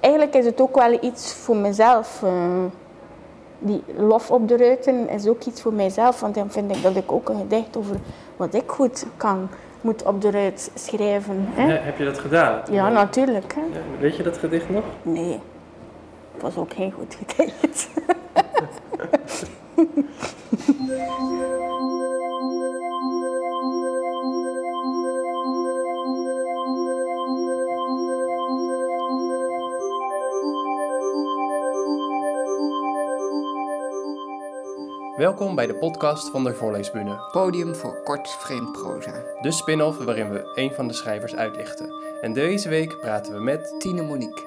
eigenlijk is het ook wel iets voor mezelf. eh, die lof op de ruiten is ook iets voor mijzelf, want dan vind ik dat ik ook een gedicht over wat ik goed kan, moet op de ruit schrijven. Hè? Ja, heb je dat gedaan? Ja, natuurlijk. Hè? Ja, Weet je dat gedicht nog? Nee, het was ook geen goed gedicht. Welkom bij de podcast van de Voorleesbühne. Podium voor kort vreemdproza. De spin-off waarin we een van de schrijvers uitlichten. En deze week praten we met... Tine Monique.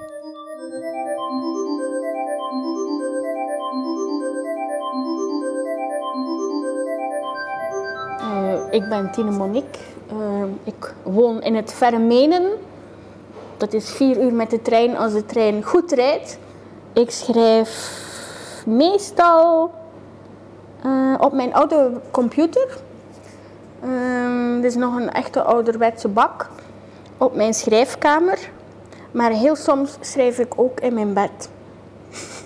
Eh, ik ben Tine Monique. Eh, ik woon in het Verre Menen. Dat is vier uur met de trein als de trein goed rijdt. Ik schrijf meestal eh, op mijn oude computer. Ehm, dit is nog een echte ouderwetse bak. Op mijn schrijfkamer. Maar heel soms schrijf ik ook in mijn bed.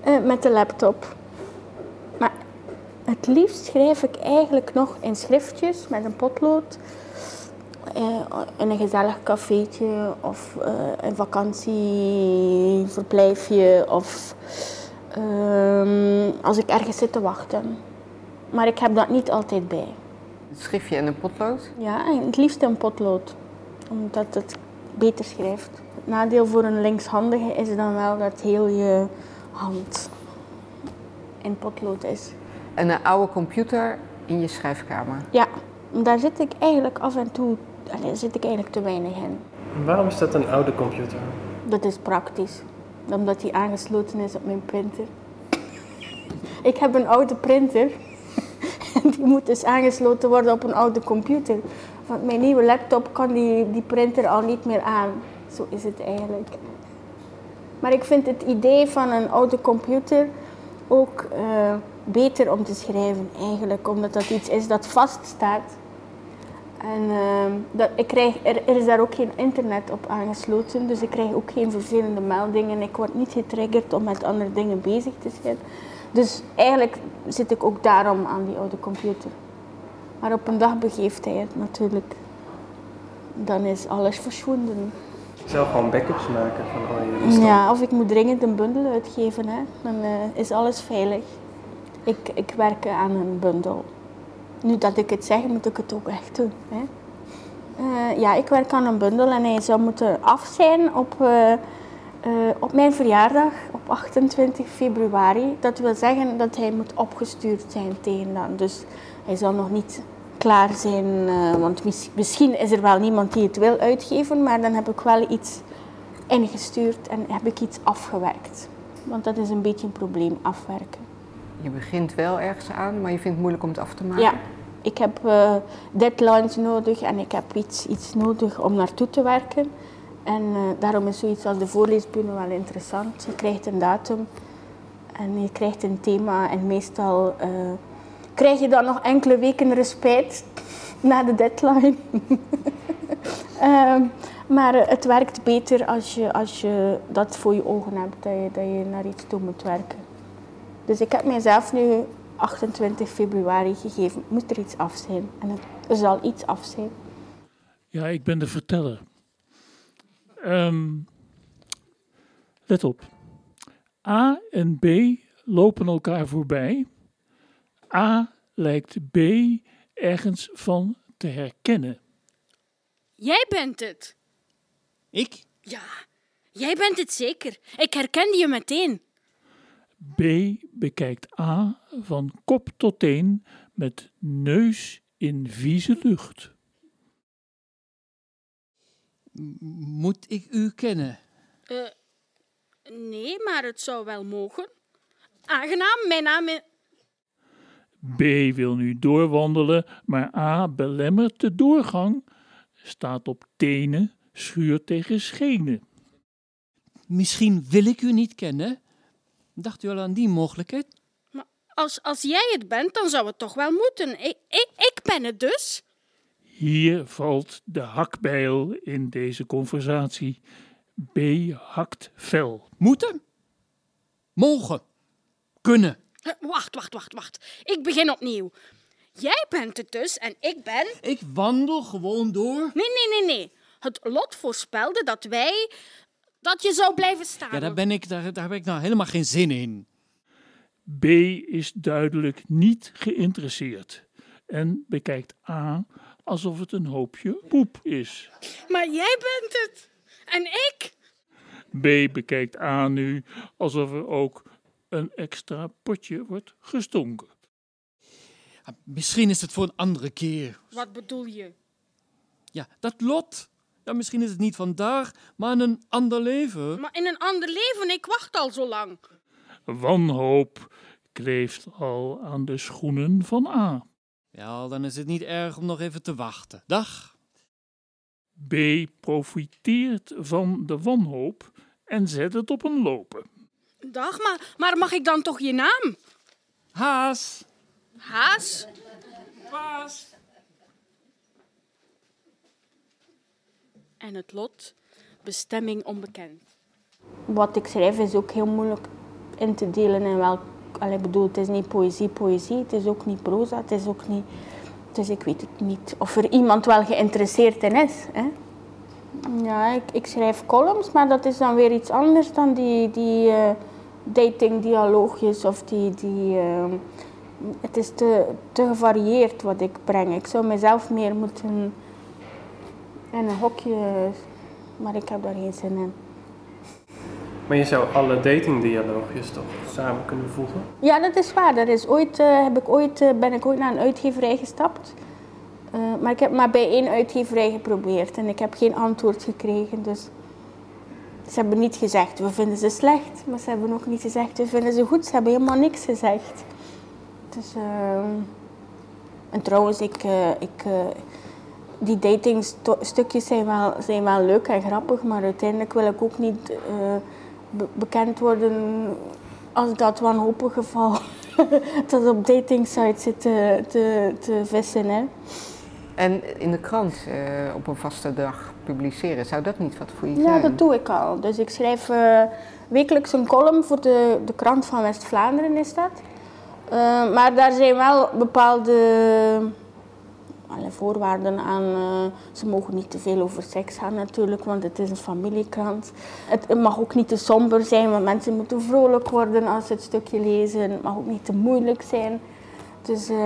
Eh, met de laptop. Maar het liefst schrijf ik eigenlijk nog in schriftjes met een potlood. eh, in een gezellig cafeetje of een vakantieverblijfje of ehm, als ik ergens zit te wachten. Maar ik heb dat niet altijd bij. Schrift je in een potlood? Ja, en het liefst een potlood, omdat het beter schrijft. Het nadeel voor een linkshandige is dan wel dat heel je hand in potlood is. En een oude computer in je schrijfkamer. Ja, daar zit ik eigenlijk af en toe, allee, zit ik eigenlijk te weinig in. Waarom is dat een oude computer? Dat is praktisch, omdat die aangesloten is op mijn printer. Ik heb een oude printer en die moet dus aangesloten worden op een oude computer. Want mijn nieuwe laptop kan die, die printer al niet meer aan. Zo is het eigenlijk. Maar ik vind het idee van een oude computer ook eh, beter om te schrijven eigenlijk, omdat dat iets is dat vaststaat. En ehm, dat, ik krijg, er, er is daar ook geen internet op aangesloten, dus ik krijg ook geen vervelende meldingen. Ik word niet getriggerd om met andere dingen bezig te zijn. Dus eigenlijk zit ik ook daarom aan die oude computer. Maar op een dag begeeft hij het natuurlijk. Dan is alles verschwunden. Zelf gewoon backups maken van al je bestanden. Ja, of ik moet dringend een bundel uitgeven, hè. dan eh, is alles veilig. Ik, ik werk aan een bundel. Nu dat ik het zeg, moet ik het ook echt doen. Hè. Eh, ja, ik werk aan een bundel en hij zou moeten af zijn op, eh, eh, op mijn verjaardag, op 28 februari. Dat wil zeggen dat hij moet opgestuurd zijn tegen dan. Dus hij zal nog niet klaar zijn, want mis- misschien is er wel niemand die het wil uitgeven, maar dan heb ik wel iets ingestuurd en heb ik iets afgewerkt. Want dat is een beetje een probleem, afwerken. Je begint wel ergens aan, maar je vindt het moeilijk om het af te maken. Ja, ik heb eh, deadlines nodig en ik heb iets, iets nodig om naartoe te werken. En eh, daarom is zoiets als de voorleesbühne wel interessant. Je krijgt een datum en je krijgt een thema en meestal eh, krijg je dan nog enkele weken respijt na de deadline. Ehm, maar het werkt beter als je, als je dat voor je ogen hebt, dat je, dat je naar iets toe moet werken. Dus ik heb mijzelf nu 28 februari gegeven, moet er iets af zijn. En het, er zal iets af zijn. Ja, ik ben de verteller. Ehm, let op. A en B lopen elkaar voorbij. A lijkt B ergens van te herkennen. Jij bent het. Ik? Ja, jij bent het zeker. Ik herkende je meteen. B bekijkt A van kop tot teen met neus in vieze lucht. Moet ik u kennen? Eh, nee, maar het zou wel mogen. Aangenaam, mijn naam is... B wil nu doorwandelen, maar A belemmert de doorgang, staat op tenen, schuurt tegen schenen. Misschien wil ik u niet kennen. Dacht u al aan die mogelijkheid? Maar als, als jij het bent, dan zou het toch wel moeten. Ik, ik, ik ben het dus. Hier valt de hakbijl in deze conversatie. B hakt fel. Moeten? Mogen. Kunnen. Eh, Wacht, wacht, wacht, wacht. Ik begin opnieuw. Jij bent het dus en ik ben. Ik wandel gewoon door. Nee, nee, nee, nee. Het lot voorspelde dat wij. Dat je zou blijven staan. Ja, daar, ben ik, daar, daar heb ik nou helemaal geen zin in. B is duidelijk niet geïnteresseerd en bekijkt A alsof het een hoopje poep is. Maar jij bent het. En ik? B bekijkt A nu alsof er ook een extra potje wordt gestonken. Ah, Misschien is het voor een andere keer. Wat bedoel je? Ja, dat lot. Ja, misschien is het niet vandaag, maar in een ander leven. Maar in een ander leven, ik wacht al zo lang. Wanhoop kleeft al aan de schoenen van A. Ja, dan is het niet erg om nog even te wachten. Dag. B profiteert van de wanhoop en zet het op een lopen. Dag, maar, maar mag ik dan toch je naam? Haas. Haas? En het lot, bestemming onbekend. Wat ik schrijf is ook heel moeilijk in te delen in welk... Bedoel, het is niet poëzie, poëzie. Het is ook niet proza, het is ook niet... Dus ik weet het niet of er iemand wel geïnteresseerd in is. Hè? Ja, ik, ik schrijf columns, maar dat is dan weer iets anders dan die, die eh, datingdialoogjes of die... die eh, het is te, te gevarieerd wat ik breng. Ik zou mezelf meer moeten in een hokje... Maar ik heb daar geen zin in. Maar je zou alle datingdialoogjes toch samen kunnen voegen? Ja, dat is waar. Dat is ooit, eh, heb ik ooit, eh, ben ik ooit naar een uitgeverij gestapt. Eh, maar ik heb maar bij één uitgeverij geprobeerd en ik heb geen antwoord gekregen. Dus ze hebben niet gezegd, we vinden ze slecht. Maar ze hebben ook niet gezegd, we vinden ze goed. Ze hebben helemaal niks gezegd. Dus, eh, en trouwens, ik, eh, ik, eh, die datingstukjes zijn wel, zijn wel leuk en grappig. Maar uiteindelijk wil ik ook niet eh, be- bekend worden als dat wanhopig geval dat op datingsites zit te, te, te vissen. Hè. En in de krant eh, op een vaste dag publiceren, zou dat niet wat voor je Ja, zijn? dat doe ik al. Dus ik schrijf eh, wekelijks een column voor de, de krant van West-Vlaanderen is dat. Maar daar zijn wel bepaalde alle voorwaarden aan. eh, ze mogen niet te veel over seks gaan natuurlijk, want het is een familiekrant. Het, mag ook niet te somber zijn, want mensen moeten vrolijk worden als ze het stukje lezen. Het mag ook niet te moeilijk zijn. Dus, eh,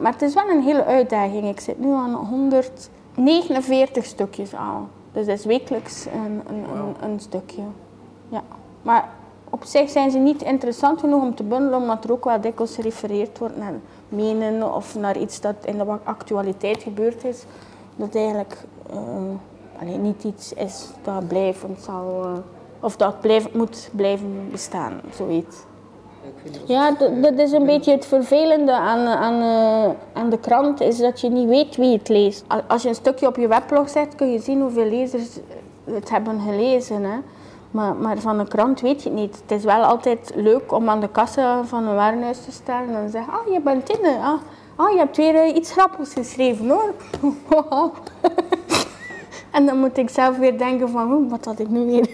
maar het is wel een hele uitdaging. Ik zit nu aan 149 stukjes al. Dus dat is wekelijks een, een, een, een stukje. Ja. Maar op zich zijn ze niet interessant genoeg om te bundelen, omdat er ook wel dikwijls gerefereerd wordt naar menen of naar iets dat in de actualiteit gebeurd is. Dat eigenlijk eh, niet iets is dat blijvend zal, eh, of dat blijvend moet blijven bestaan, zoiets. Ja, dat is een beetje het vervelende aan, aan, eh, aan de krant, is dat je niet weet wie het leest. Al- Als je een stukje op je weblog zet, kun je zien hoeveel lezers het hebben gelezen. Hè. Maar, maar van een krant weet je het niet. Het is wel altijd leuk om aan de kassa van een warenhuis te staan en dan zeggen, ah, je bent Tinne. Ah, ah, je hebt weer eh, iets grappigs geschreven hoor. En dan moet ik zelf weer denken van, "Oeh, wat had ik nu weer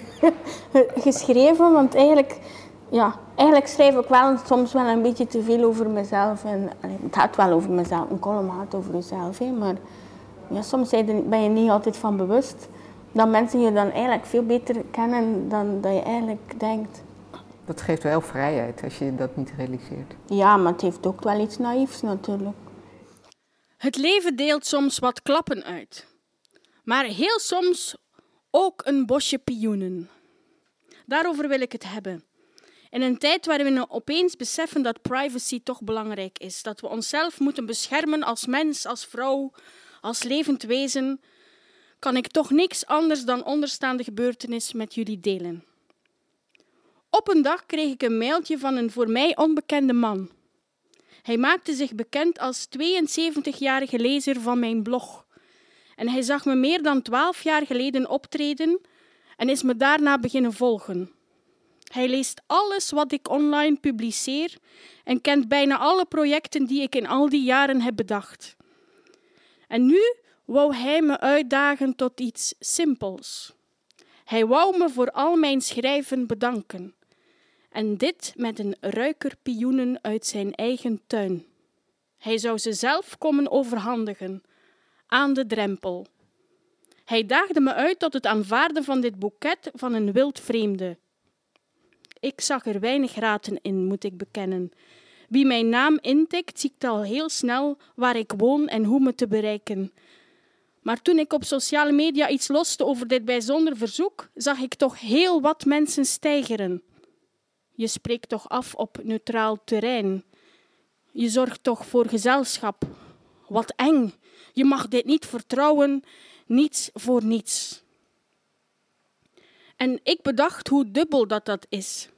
geschreven? Want eigenlijk, ja, eigenlijk schrijf ik wel soms wel een beetje te veel over mezelf. En, het gaat wel over mezelf, een column gaat over jezelf. Maar ja, soms ben je niet altijd van bewust dat mensen je dan eigenlijk veel beter kennen dan dat je eigenlijk denkt. Dat geeft wel vrijheid als je dat niet realiseert. Ja, maar het heeft ook wel iets naïefs natuurlijk. Het leven deelt soms wat klappen uit. Maar heel soms ook een bosje pioenen. Daarover wil ik het hebben. In een tijd waarin we opeens beseffen dat privacy toch belangrijk is. Dat we onszelf moeten beschermen als mens, als vrouw, als levend wezen, kan ik toch niks anders dan onderstaande gebeurtenis met jullie delen. Op een dag kreeg ik een mailtje van een voor mij onbekende man. Hij maakte zich bekend als 72-jarige lezer van mijn blog. En hij zag me meer dan 12 jaar geleden optreden en is me daarna beginnen volgen. Hij leest alles wat ik online publiceer en kent bijna alle projecten die ik in al die jaren heb bedacht. En nu wou hij me uitdagen tot iets simpels. Hij wou me voor al mijn schrijven bedanken. En dit met een ruiker pioenen uit zijn eigen tuin. Hij zou ze zelf komen overhandigen, aan de drempel. Hij daagde me uit tot het aanvaarden van dit boeket van een wild vreemde. Ik zag er weinig raten in, moet ik bekennen. Wie mijn naam intikt, ziet al heel snel waar ik woon en hoe me te bereiken. Maar toen ik op sociale media iets loste over dit bijzonder verzoek, zag ik toch heel wat mensen stijgeren. Je spreekt toch af op neutraal terrein. Je zorgt toch voor gezelschap. Wat eng. Je mag dit niet vertrouwen, niets voor niets. En ik bedacht hoe dubbel dat dat is.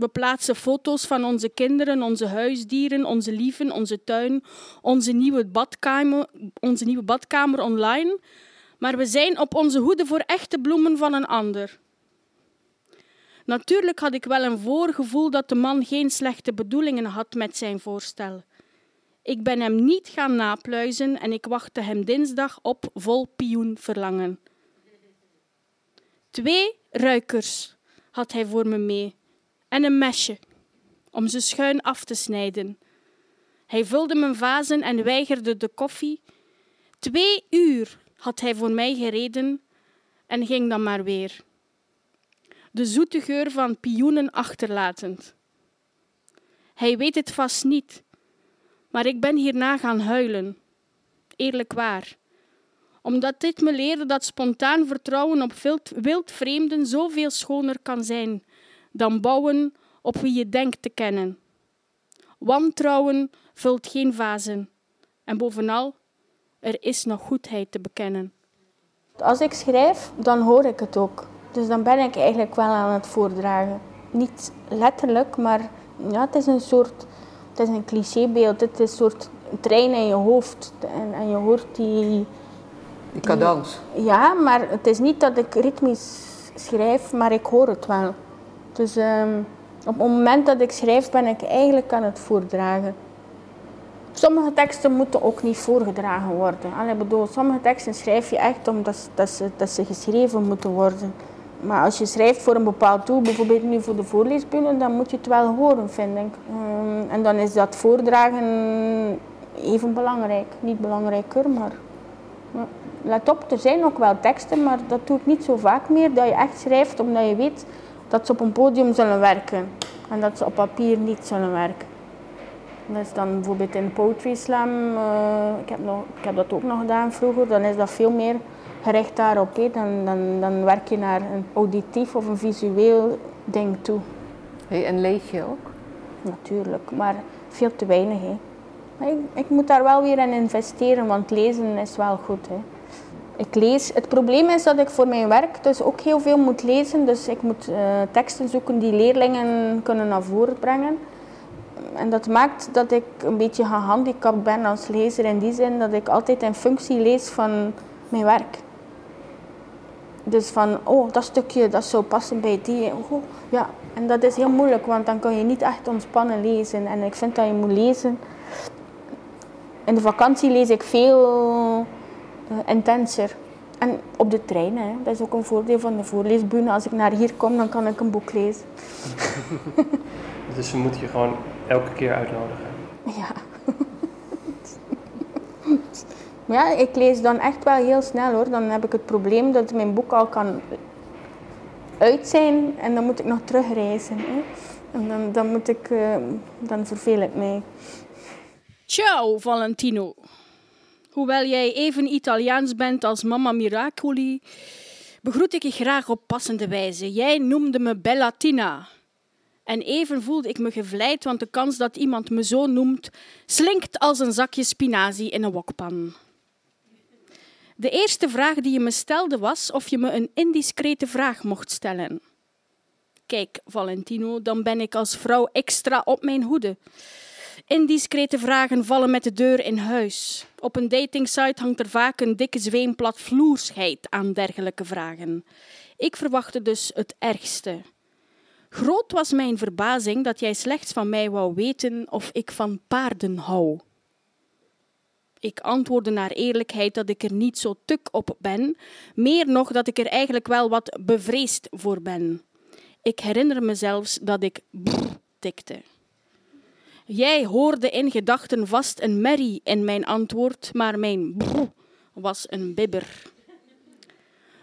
We plaatsen foto's van onze kinderen, onze huisdieren, onze lieven, onze tuin, onze nieuwe badkamer, onze nieuwe badkamer online, maar we zijn op onze hoede voor echte bloemen van een ander. Natuurlijk had ik wel een voorgevoel dat de man geen slechte bedoelingen had met zijn voorstel. Ik ben hem niet gaan napluizen en ik wachtte hem dinsdag op vol pioen verlangen. Twee ruikers had hij voor me mee en een mesje om ze schuin af te snijden. Hij vulde mijn vazen en weigerde de koffie. Twee uur had hij voor mij gereden en ging dan maar weer. De zoete geur van pioenen achterlatend. Hij weet het vast niet, maar ik ben hierna gaan huilen. Eerlijk waar. Omdat dit me leerde dat spontaan vertrouwen op wild vreemden zoveel schoner kan zijn dan bouwen op wie je denkt te kennen. Wantrouwen vult geen vazen. En bovenal, er is nog goedheid te bekennen. Als ik schrijf, dan hoor ik het ook. Dus dan ben ik eigenlijk wel aan het voordragen. Niet letterlijk, maar ja, het is een soort, het is een clichébeeld. Het is een soort trein in je hoofd. En, en je hoort die... Die cadans. Ja, maar het is niet dat ik ritmisch schrijf, maar ik hoor het wel. Dus um, op het moment dat ik schrijf, ben ik eigenlijk aan het voordragen. Sommige teksten moeten ook niet voorgedragen worden. Allee, bedoel, sommige teksten schrijf je echt omdat dat ze, dat geschreven moeten worden. Maar als je schrijft voor een bepaald doel, bijvoorbeeld nu voor de voorleesbühne, dan moet je het wel horen, vind ik. Um, en dan is dat voordragen even belangrijk. Niet belangrijker, maar... Let op, er zijn ook wel teksten, maar dat doe ik niet zo vaak meer. Dat je echt schrijft omdat je weet dat ze op een podium zullen werken. En dat ze op papier niet zullen werken. Dat is dan bijvoorbeeld in Poetry Slam, uh, ik, heb nog, ik heb dat ook nog gedaan vroeger, dan is dat veel meer gericht daarop. He. Dan, dan, dan werk je naar een auditief of een visueel ding toe. Hey, en lees je ook? Natuurlijk, maar veel te weinig. He. Ik, ik, moet daar wel weer in investeren, want lezen is wel goed. He. Ik lees. Het probleem is dat ik voor mijn werk dus ook heel veel moet lezen. Dus ik moet uh, teksten zoeken die leerlingen kunnen naar voren brengen. En dat maakt dat ik een beetje gehandicapt ben als lezer in die zin dat ik altijd in functie lees van mijn werk. Dus van, oh, dat stukje dat zou passen bij die. Oh, ja. En dat is heel moeilijk, want dan kan je niet echt ontspannen lezen. En ik vind dat je moet lezen. In de vakantie lees ik veel intenser. En op de trein, hè. dat is ook een voordeel van de voorleesbühne. Als ik naar hier kom, dan kan ik een boek lezen. dus ze moeten je gewoon elke keer uitnodigen. Ja. maar ja, ik lees dan echt wel heel snel hoor. Dan heb ik het probleem dat mijn boek al kan uit zijn en dan moet ik nog terugreizen. Hè. En dan, dan, moet ik, uh, dan verveel ik mij. Ciao, Valentino. Hoewel jij even Italiaans bent als Mama Miracoli, begroet ik je graag op passende wijze. Jij noemde me Bellatina. En even voelde ik me gevleid, want de kans dat iemand me zo noemt slinkt als een zakje spinazie in een wokpan. De eerste vraag die je me stelde was of je me een indiscrete vraag mocht stellen. Kijk, Valentino, dan ben ik als vrouw extra op mijn hoede. Indiscrete vragen vallen met de deur in huis. Op een datingsite hangt er vaak een dikke zweem platvloersheid aan dergelijke vragen. Ik verwachtte dus het ergste. Groot was mijn verbazing dat jij slechts van mij wou weten of ik van paarden hou. Ik antwoordde naar eerlijkheid dat ik er niet zo tuk op ben, meer nog dat ik er eigenlijk wel wat bevreesd voor ben. Ik herinner me zelfs dat ik brrr tikte. Jij hoorde in gedachten vast een merrie in mijn antwoord, maar mijn brrr was een bibber.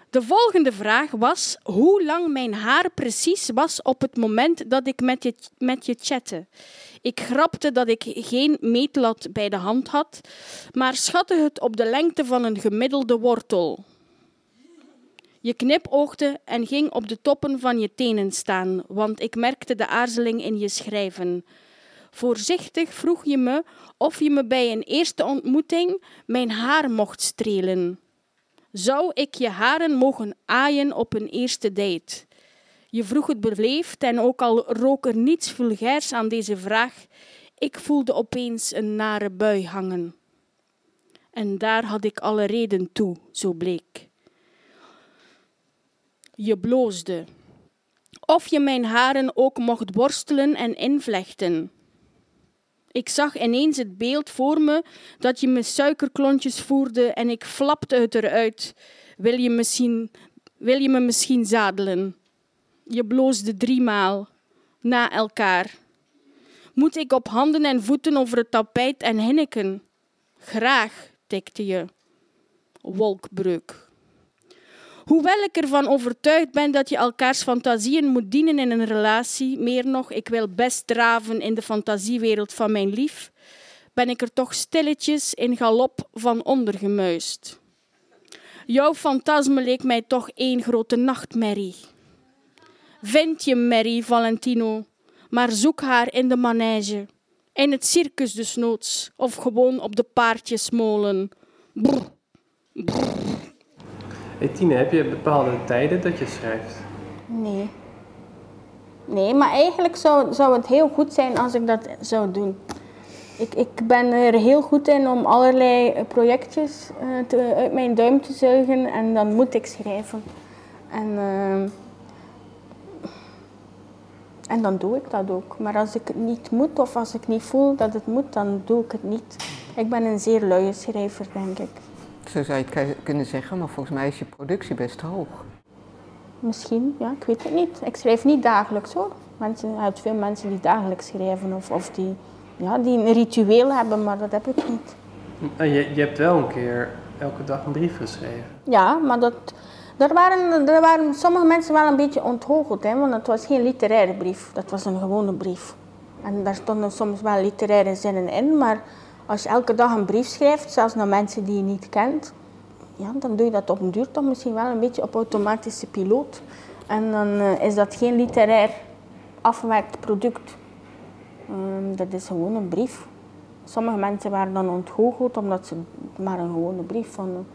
De volgende vraag was hoe lang mijn haar precies was op het moment dat ik met je, met je chatte. Ik grapte dat ik geen meetlat bij de hand had, maar schatte het op de lengte van een gemiddelde wortel. Je knipoogde en ging op de toppen van je tenen staan, want ik merkte de aarzeling in je schrijven. Voorzichtig vroeg je me of je me bij een eerste ontmoeting mijn haar mocht strelen. Zou ik je haren mogen aaien op een eerste date? Je vroeg het beleefd en ook al rook er niets vulgairs aan deze vraag, ik voelde opeens een nare bui hangen. En daar had ik alle reden toe, zo bleek. Je bloosde. Of je mijn haren ook mocht borstelen en invlechten. Ik zag ineens het beeld voor me dat je me suikerklontjes voerde en ik flapte het eruit. Wil je, wil je me misschien zadelen? Je bloosde driemaal, na elkaar. Moet ik op handen en voeten over het tapijt en hinniken? Graag, tikte je. Wolkbreuk. Hoewel ik ervan overtuigd ben dat je elkaars fantasieën moet dienen in een relatie, meer nog, ik wil best draven in de fantasiewereld van mijn lief, ben ik er toch stilletjes in galop van ondergemuist. Jouw fantasme leek mij toch één grote nachtmerrie. Vind je Mary Valentino, maar zoek haar in de manege, in het circus desnoods, of gewoon op de paardjesmolen. Brr. Hey Tine, heb je bepaalde tijden dat je schrijft? Nee. Nee, maar eigenlijk zou, zou het heel goed zijn als ik dat zou doen. Ik, ik ben er heel goed in om allerlei projectjes eh, uit mijn duim te zuigen en dan moet ik schrijven. En, eh, en dan doe ik dat ook. Maar als ik het niet moet of als ik niet voel dat het moet, dan doe ik het niet. Ik ben een zeer luie schrijver, denk ik. Zo zou je het kunnen zeggen, maar volgens mij is je productie best hoog. Misschien, ja, ik weet het niet. Ik schrijf niet dagelijks hoor. Mensen, je hebt veel mensen die dagelijks schrijven of, of die, ja, die een ritueel hebben, maar dat heb ik niet. En je, je hebt wel een keer elke dag een brief geschreven. Ja, maar dat, daar, waren, er waren sommige mensen wel een beetje onthoogeld, hè, want het was geen literaire brief, dat was een gewone brief. En daar stonden soms wel literaire zinnen in, maar als je elke dag een brief schrijft, zelfs naar mensen die je niet kent, ja, dan doe je dat op een duur toch misschien wel een beetje op automatische piloot. En dan eh, is dat geen literair afgewerkt product. Ehm, dat is gewoon een brief. Sommige mensen waren dan ontgoocheld omdat ze maar een gewone brief vonden.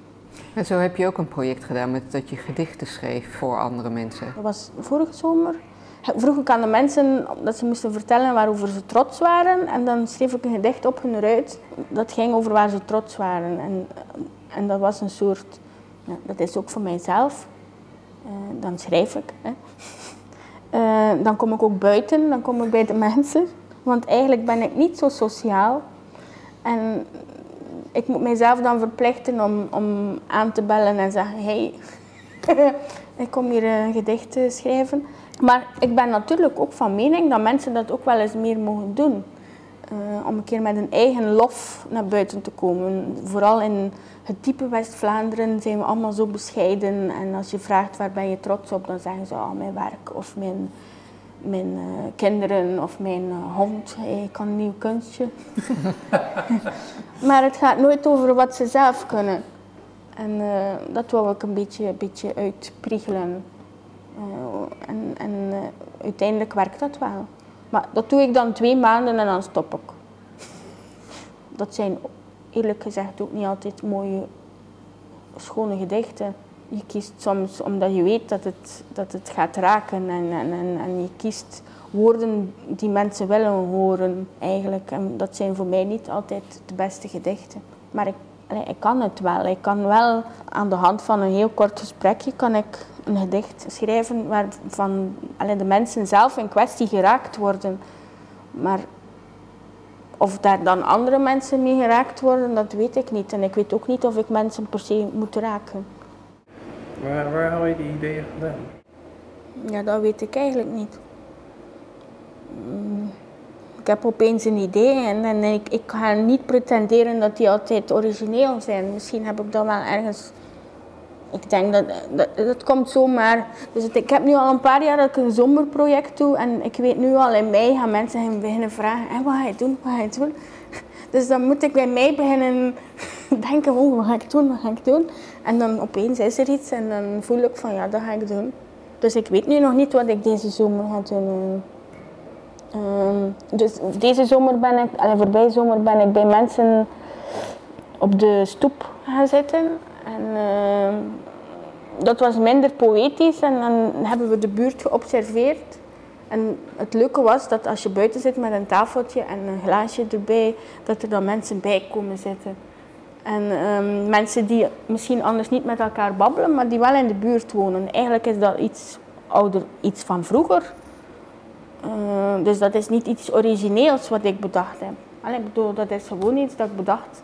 En zo heb je ook een project gedaan met dat je gedichten schreef voor andere mensen. Dat was vorige zomer. Vroeg ik aan de mensen dat ze moesten vertellen waarover ze trots waren. En dan schreef ik een gedicht op hun ruit. Dat ging over waar ze trots waren. En, en dat was een soort... Ja, dat is ook voor mijzelf. Eh, dan schrijf ik. Hè. Eh, dan kom ik ook buiten. Dan kom ik bij de mensen. Want eigenlijk ben ik niet zo sociaal. En ik moet mijzelf dan verplichten om, om aan te bellen en zeggen... Hey, ik kom hier een gedicht te schrijven. Maar ik ben natuurlijk ook van mening dat mensen dat ook wel eens meer mogen doen. Eh, om een keer met een eigen lof naar buiten te komen. Vooral in het diepe West-Vlaanderen zijn we allemaal zo bescheiden. En als je vraagt waar ben je trots op, dan zeggen ze oh, mijn werk of mijn, mijn eh, kinderen of mijn eh, hond. Ik kan een nieuw kunstje. maar het gaat nooit over wat ze zelf kunnen. En eh, dat wou ik een beetje, beetje uitpriegelen. Eh, en en eh, uiteindelijk werkt dat wel. Maar dat doe ik dan twee maanden en dan stop ik. Dat zijn eerlijk gezegd ook niet altijd mooie, schone gedichten. Je kiest soms omdat je weet dat het, dat het gaat raken en, en, en, je kiest woorden die mensen willen horen eigenlijk. En dat zijn voor mij niet altijd de beste gedichten. Maar ik, ik kan het wel. Ik kan wel aan de hand van een heel kort gesprekje kan ik een gedicht schrijven waarvan allee, de mensen zelf in kwestie geraakt worden. Maar of daar dan andere mensen mee geraakt worden, dat weet ik niet. En ik weet ook niet of ik mensen per se moet raken. Waar, waar haal je die ideeën vandaan? Ja, dat weet ik eigenlijk niet. Mm, Ik heb opeens een idee en, en ik, ik ga niet pretenderen dat die altijd origineel zijn. Misschien heb ik dat wel ergens. Ik denk dat dat, dat komt zomaar. Dus ik heb nu al een paar jaar dat ik een zomerproject doe en ik weet nu al in mei gaan mensen gaan beginnen vragen: en wat ga je doen? Wat ga je doen? Dus dan moet ik bij mij beginnen denken: oh, wat ga ik doen? Wat ga ik doen? En dan opeens is er iets en dan voel ik van ja, dat ga ik doen. Dus ik weet nu nog niet wat ik deze zomer ga doen. Ehm, dus deze zomer ben ik, allee, voorbij zomer ben ik bij mensen op de stoep gaan zitten. En ehm, dat was minder poëtisch en dan hebben we de buurt geobserveerd. En het leuke was dat als je buiten zit met een tafeltje en een glaasje erbij, dat er dan mensen bij komen zitten. En ehm, mensen die misschien anders niet met elkaar babbelen, maar die wel in de buurt wonen. Eigenlijk is dat iets ouder, iets van vroeger. Eh, dus dat is niet iets origineels wat ik bedacht heb. Allee, ik bedoel, dat is gewoon iets dat ik bedacht.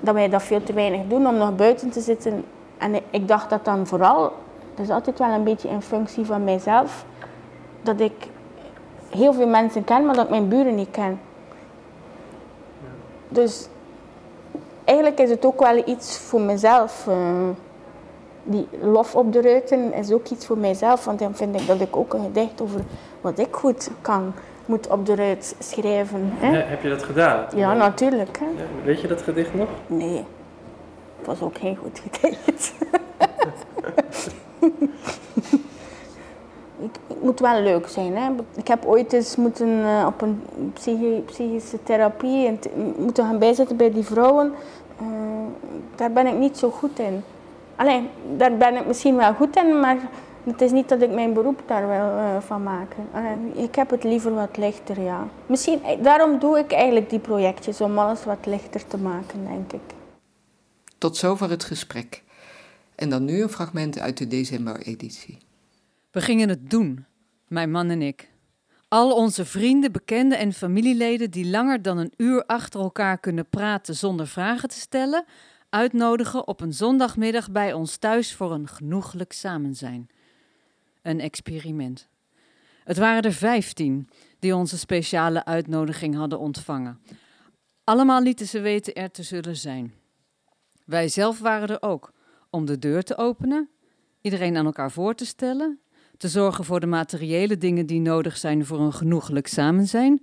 Dat wij dat veel te weinig doen om nog buiten te zitten. En ik- dacht dat dan vooral, dat is altijd wel een beetje in functie van mijzelf, dat ik heel veel mensen ken, maar dat mijn buren niet ken. Dus eigenlijk is het ook wel iets voor mezelf. eh, die lof op de ruiten is ook iets voor mijzelf, want dan vind ik dat ik ook een gedicht over wat ik goed kan, moet op de ruit schrijven. Hè? He- heb je dat gedaan? Ja, natuurlijk. Hè? Ja, Weet je dat gedicht nog? Nee, het was ook geen goed gedicht. ik, het moet wel leuk zijn. Hè? Ik heb ooit eens moeten eh, op een psychi- psychische therapie en moeten gaan bijzitten bij die vrouwen. Eh, daar ben ik niet zo goed in. Alleen, daar ben ik misschien wel goed in, maar het is niet dat ik mijn beroep daar wil eh, van maken. Allee, ik heb het liever wat lichter, ja. Misschien, eh, daarom doe ik eigenlijk die projectjes, om alles wat lichter te maken, denk ik. Tot zover het gesprek. En dan nu een fragment uit de december-editie. We gingen het doen, mijn man en ik. Al onze vrienden, bekenden en familieleden die langer dan een uur achter elkaar kunnen praten zonder vragen te stellen, uitnodigen op een zondagmiddag bij ons thuis voor een genoeglijk samenzijn. Een experiment. Het waren er vijftien die onze speciale uitnodiging hadden ontvangen. Allemaal lieten ze weten er te zullen zijn. Wij zelf waren er ook om de deur te openen, iedereen aan elkaar voor te stellen, te zorgen voor de materiële dingen die nodig zijn voor een genoeglijk samenzijn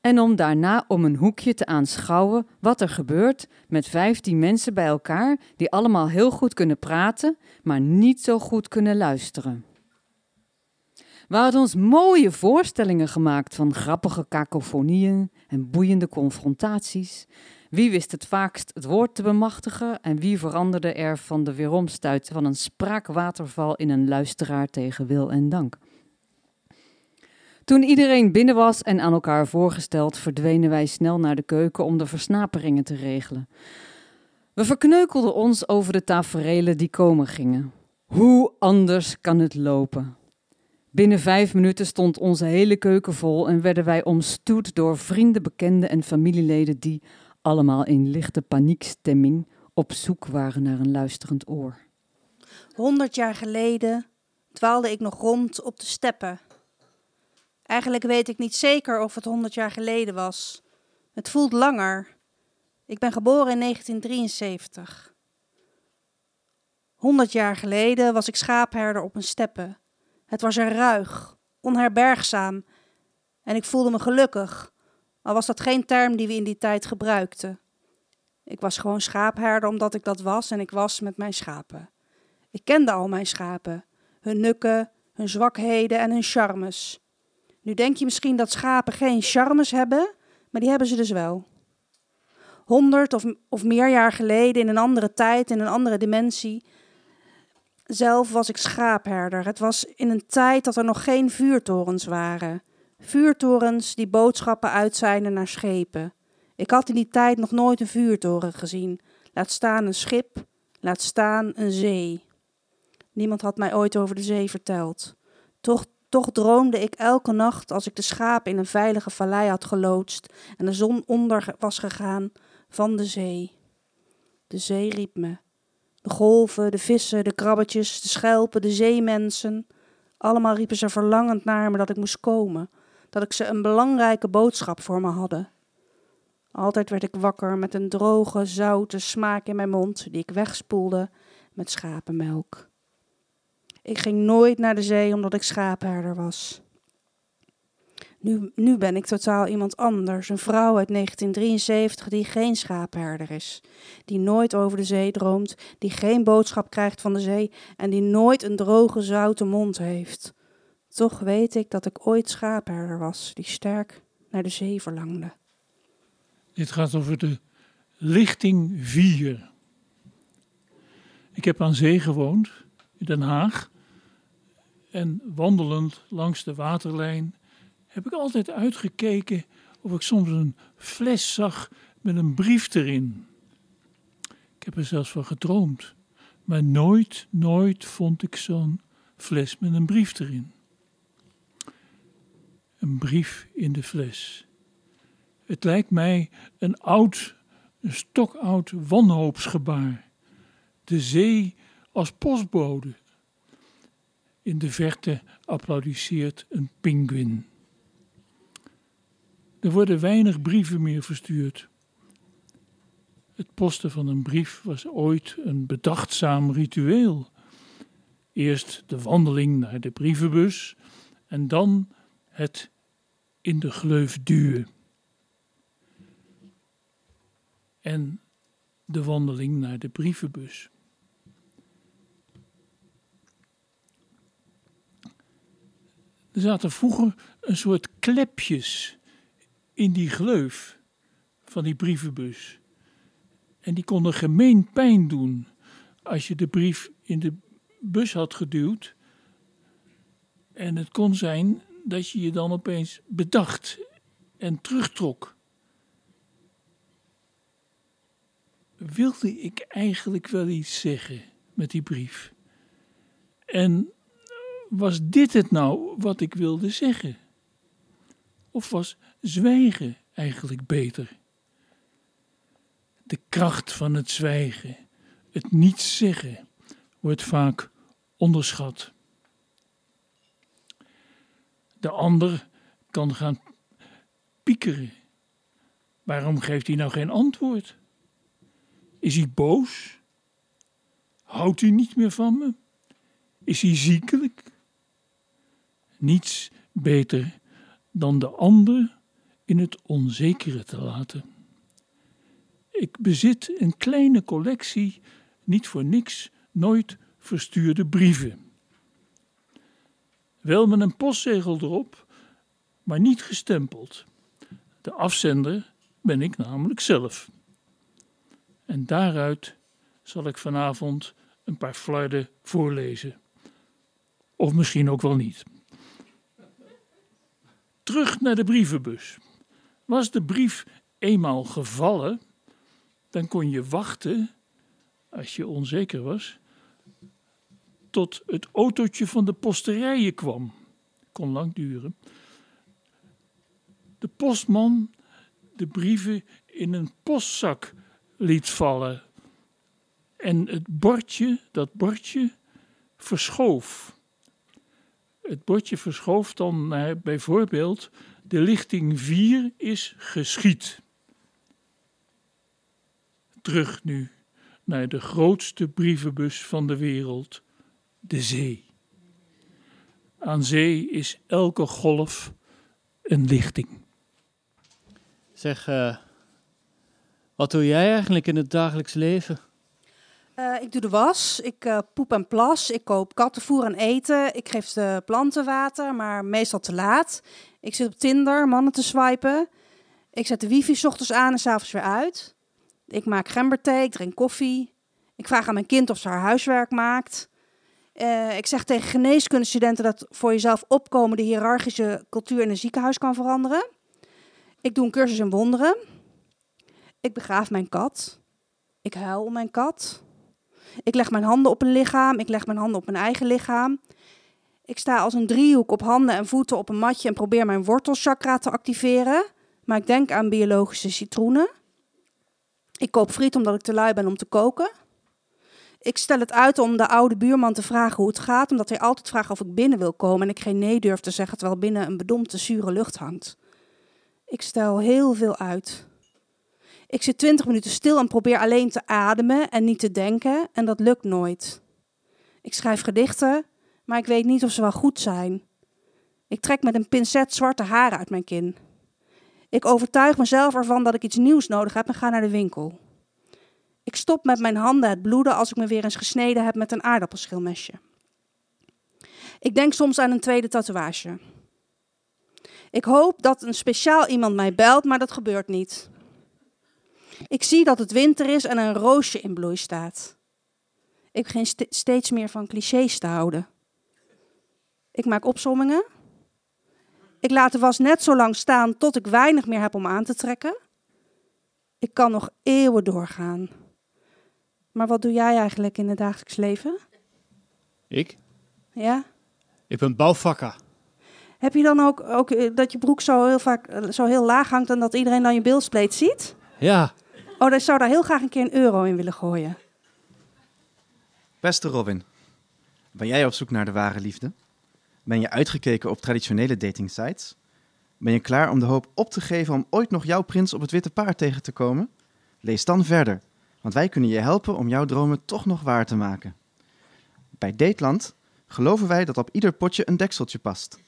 en om daarna om een hoekje te aanschouwen wat er gebeurt met vijftien mensen bij elkaar die allemaal heel goed kunnen praten, maar niet zo goed kunnen luisteren. We hadden ons mooie voorstellingen gemaakt van grappige kakofonieën en boeiende confrontaties. Wie wist het vaakst het woord te bemachtigen en wie veranderde er van de weeromstuit van een spraakwaterval in een luisteraar tegen wil en dank? Toen iedereen binnen was en aan elkaar voorgesteld, verdwenen wij snel naar de keuken om de versnaperingen te regelen. We verkneukelden ons over de taferelen die komen gingen. Hoe anders kan het lopen? Binnen vijf minuten stond onze hele keuken vol en werden wij omstoet door vrienden, bekenden en familieleden die, allemaal in lichte paniekstemming, op zoek waren naar een luisterend oor. Honderd jaar geleden dwaalde ik nog rond op de steppen. Eigenlijk weet ik niet zeker of het honderd jaar geleden was. Het voelt langer. Ik ben geboren in 1973. Honderd jaar geleden was ik schaapherder op een steppe. Het was er ruig, onherbergzaam en ik voelde me gelukkig, al was dat geen term die we in die tijd gebruikten. Ik was gewoon schaapherder omdat ik dat was en ik was met mijn schapen. Ik kende al mijn schapen, hun nukken, hun zwakheden en hun charmes. Nu denk je misschien dat schapen geen charmes hebben, maar die hebben ze dus wel. Honderd of, of meer jaar geleden, in een andere tijd, in een andere dimensie, zelf was ik schaapherder. Het was in een tijd dat er nog geen vuurtorens waren. Vuurtorens die boodschappen uitzenden naar schepen. Ik had in die tijd nog nooit een vuurtoren gezien. Laat staan een schip, laat staan een zee. Niemand had mij ooit over de zee verteld. Toch Toch droomde ik elke nacht als ik de schapen in een veilige vallei had geloodst en de zon onder was gegaan van de zee. De zee riep me. De golven, de vissen, de krabbetjes, de schelpen, de zeemensen. Allemaal riepen ze verlangend naar me dat ik moest komen, dat ik ze een belangrijke boodschap voor me hadden. Altijd werd ik wakker met een droge, zoute smaak in mijn mond die ik wegspoelde met schapenmelk. Ik ging nooit naar de zee omdat ik schaapherder was. Nu, ben ik totaal iemand anders, een vrouw uit 1973 die geen schaapherder is, die nooit over de zee droomt, die geen boodschap krijgt van de zee en die nooit een droge, zoute mond heeft. Toch weet ik dat ik ooit schaapherder was, die sterk naar de zee verlangde. Dit gaat over de lichting 4. Ik heb aan zee gewoond, in Den Haag. En wandelend langs de waterlijn heb ik altijd uitgekeken of ik soms een fles zag met een brief erin. Ik heb er zelfs van gedroomd, maar nooit, nooit vond ik zo'n fles met een brief erin. Een brief in de fles. Het lijkt mij een oud, een stokoud wanhoopsgebaar. De zee als postbode. In de verte applaudisseert een pinguïn. Er worden weinig brieven meer verstuurd. Het posten van een brief was ooit een bedachtzaam ritueel. Eerst de wandeling naar de brievenbus en dan het in de gleuf duwen. En de wandeling naar de brievenbus. Er zaten vroeger een soort klepjes in die gleuf van die brievenbus. En die konden gemeen pijn doen als je de brief in de bus had geduwd. En het kon zijn dat je je dan opeens bedacht en terugtrok. Wilde ik eigenlijk wel iets zeggen met die brief? En was dit het nou wat ik wilde zeggen? Of was zwijgen eigenlijk beter? De kracht van het zwijgen, het niets zeggen, wordt vaak onderschat. De ander kan gaan piekeren. Waarom geeft hij nou geen antwoord? Is hij boos? Houdt hij niet meer van me? Is hij ziekelijk? Niets beter dan de ander in het onzekere te laten. Ik bezit een kleine collectie, niet voor niks, nooit verstuurde brieven. Wel met een postzegel erop, maar niet gestempeld. De afzender ben ik namelijk zelf. En daaruit zal ik vanavond een paar flarden voorlezen. Of misschien ook wel niet. Terug naar de brievenbus. Was de brief eenmaal gevallen, dan kon je wachten, als je onzeker was, tot het autootje van de posterijen kwam. Kon lang duren. De postman de brieven in een postzak liet vallen. En het bordje, dat bordje, verschoof. Het bordje verschoof dan naar bijvoorbeeld de lichting 4 is geschied. Terug nu naar de grootste brievenbus van de wereld, de zee. Aan zee is elke golf een lichting. Zeg, uh, wat doe jij eigenlijk in het dagelijks leven? Uh, ik doe de was, ik uh, poep en plas, ik koop kattenvoer en eten, ik geef de planten water, maar meestal te laat. Ik zit op Tinder mannen te swipen. Ik zet de wifi s ochtends aan en s'avonds weer uit. Ik maak gemberthee, ik drink koffie. Ik vraag aan mijn kind of ze haar huiswerk maakt. Uh, ik zeg tegen geneeskundestudenten dat voor jezelf opkomen de hiërarchische cultuur in een ziekenhuis kan veranderen. Ik doe een cursus in wonderen. Ik begraaf mijn kat. Ik huil om mijn kat. Ik leg mijn handen op een lichaam. Ik leg mijn handen op mijn eigen lichaam. Ik sta als een driehoek op handen en voeten op een matje en probeer mijn wortelchakra te activeren. Maar ik denk aan biologische citroenen. Ik koop friet omdat ik te lui ben om te koken. Ik stel het uit om de oude buurman te vragen hoe het gaat, omdat hij altijd vraagt of ik binnen wil komen en ik geen nee durf te zeggen terwijl binnen een bedompte zure lucht hangt. Ik stel heel veel uit. Ik zit twintig minuten stil en probeer alleen te ademen en niet te denken en dat lukt nooit. Ik schrijf gedichten, maar ik weet niet of ze wel goed zijn. Ik trek met een pincet zwarte haren uit mijn kin. Ik overtuig mezelf ervan dat ik iets nieuws nodig heb en ga naar de winkel. Ik stop met mijn handen het bloeden als ik me weer eens gesneden heb met een aardappelschilmesje. Ik denk soms aan een tweede tatoeage. Ik hoop dat een speciaal iemand mij belt, maar dat gebeurt niet. Ik zie dat het winter is en een roosje in bloei staat. Ik begin st steeds meer van clichés te houden. Ik maak opsommingen. Ik laat de was net zo lang staan tot ik weinig meer heb om aan te trekken. Ik kan nog eeuwen doorgaan. Maar wat doe jij eigenlijk in het dagelijks leven? Ik? Ja? Ik ben bouwvakker. Heb je dan ook, ook eh, dat je broek zo heel vaak eh, zo heel laag hangt en dat iedereen dan je bilspleet ziet? Ja. Oh, dan zou daar heel graag een keer een euro in willen gooien. Beste Robin, ben jij op zoek naar de ware liefde? Ben je uitgekeken op traditionele datingsites? Ben je klaar om de hoop op te geven om ooit nog jouw prins op het witte paard tegen te komen? Lees dan verder, want wij kunnen je helpen om jouw dromen toch nog waar te maken. Bij Dateland geloven wij dat op ieder potje een dekseltje past.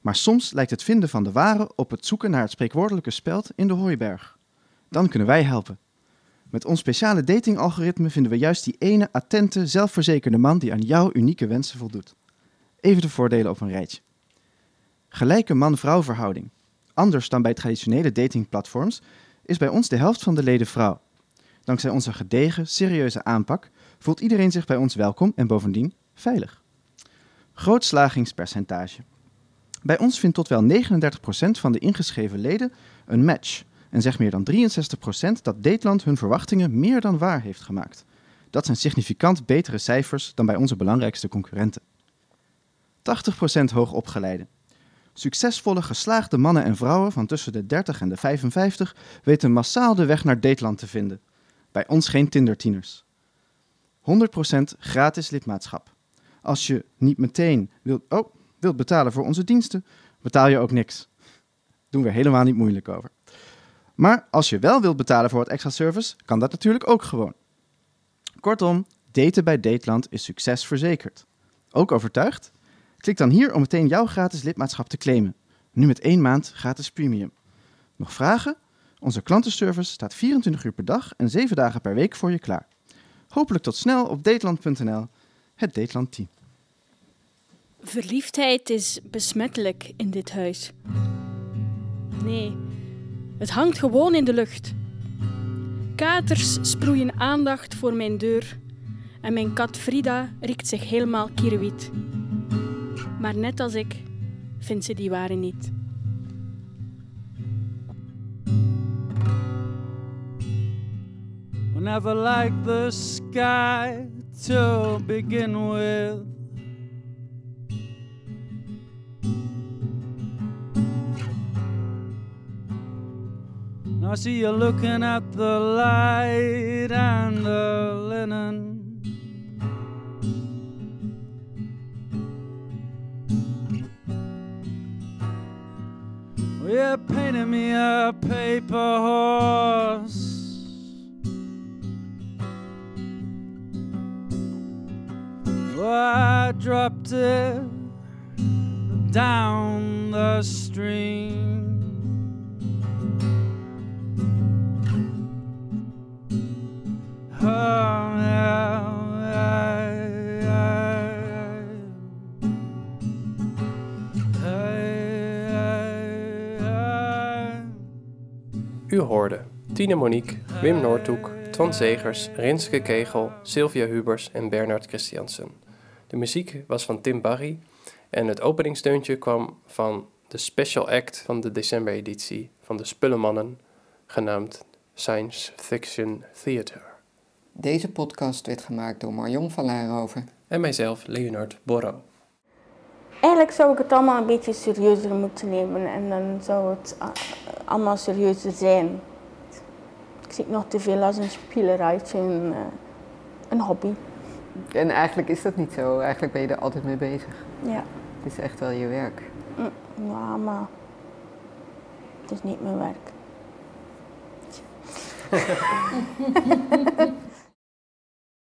Maar soms lijkt het vinden van de ware op het zoeken naar het spreekwoordelijke speld in de hooiberg. Dan kunnen wij helpen. Met ons speciale datingalgoritme vinden we juist die ene attente, zelfverzekerde man die aan jouw unieke wensen voldoet. Even de voordelen op een rijtje. Gelijke man-vrouw verhouding. Anders dan bij traditionele datingplatforms is bij ons de helft van de leden vrouw. Dankzij onze gedegen, serieuze aanpak voelt iedereen zich bij ons welkom en bovendien veilig. Groot slagingspercentage. Bij ons vindt tot wel 39% van de ingeschreven leden een match en zegt meer dan 63% dat Dateland hun verwachtingen meer dan waar heeft gemaakt. Dat zijn significant betere cijfers dan bij onze belangrijkste concurrenten. 80% hoogopgeleide. Succesvolle geslaagde mannen en vrouwen van tussen de 30 en de 55 weten massaal de weg naar Dateland te vinden. Bij ons geen Tinder-tieners. 100% gratis lidmaatschap. Als je niet meteen wilt, oh, wilt betalen voor onze diensten, betaal je ook niks. Doen we helemaal niet moeilijk over. Maar als je wel wilt betalen voor wat extra service, kan dat natuurlijk ook gewoon. Kortom, daten bij Dateland is succesverzekerd. Ook overtuigd? Klik dan hier om meteen jouw gratis lidmaatschap te claimen. Nu met één maand gratis premium. Nog vragen? Onze klantenservice staat 24 uur per dag en 7 dagen per week voor je klaar. Hopelijk tot snel op dateland.nl, het Dateland team. Verliefdheid is besmettelijk in dit huis. Nee, het hangt gewoon in de lucht. Katers sproeien aandacht voor mijn deur en mijn kat Frida riekt zich helemaal kierwiet. Maar net als ik vindt ze die ware niet. Never liked the sky to begin with. I see you looking at the light and the linen. You're painting me a paper horse. I dropped it down the stream. U hoorde Tine Monique, Wim Noordhoek, Twan Zegers, Rinske Kegel, Sylvia Hubers en Bernard Christiansen. De muziek was van Tim Barry en het openingsdeuntje kwam van de special act van de decembereditie van de Spullenmannen, genaamd Science Fiction Theater. Deze podcast werd gemaakt door Marion van Laarhoven. En mijzelf, Leonard Borro. Eigenlijk zou ik het allemaal een beetje serieuzer moeten nemen en dan zou het ah, allemaal serieuzer zijn. Ik zie het nog te veel als een spielerijtje, een, eh, een hobby. En eigenlijk is dat niet zo. Eigenlijk ben je er altijd mee bezig. Ja. Het is echt wel je werk. Mm, Ja, maar het is niet mijn werk.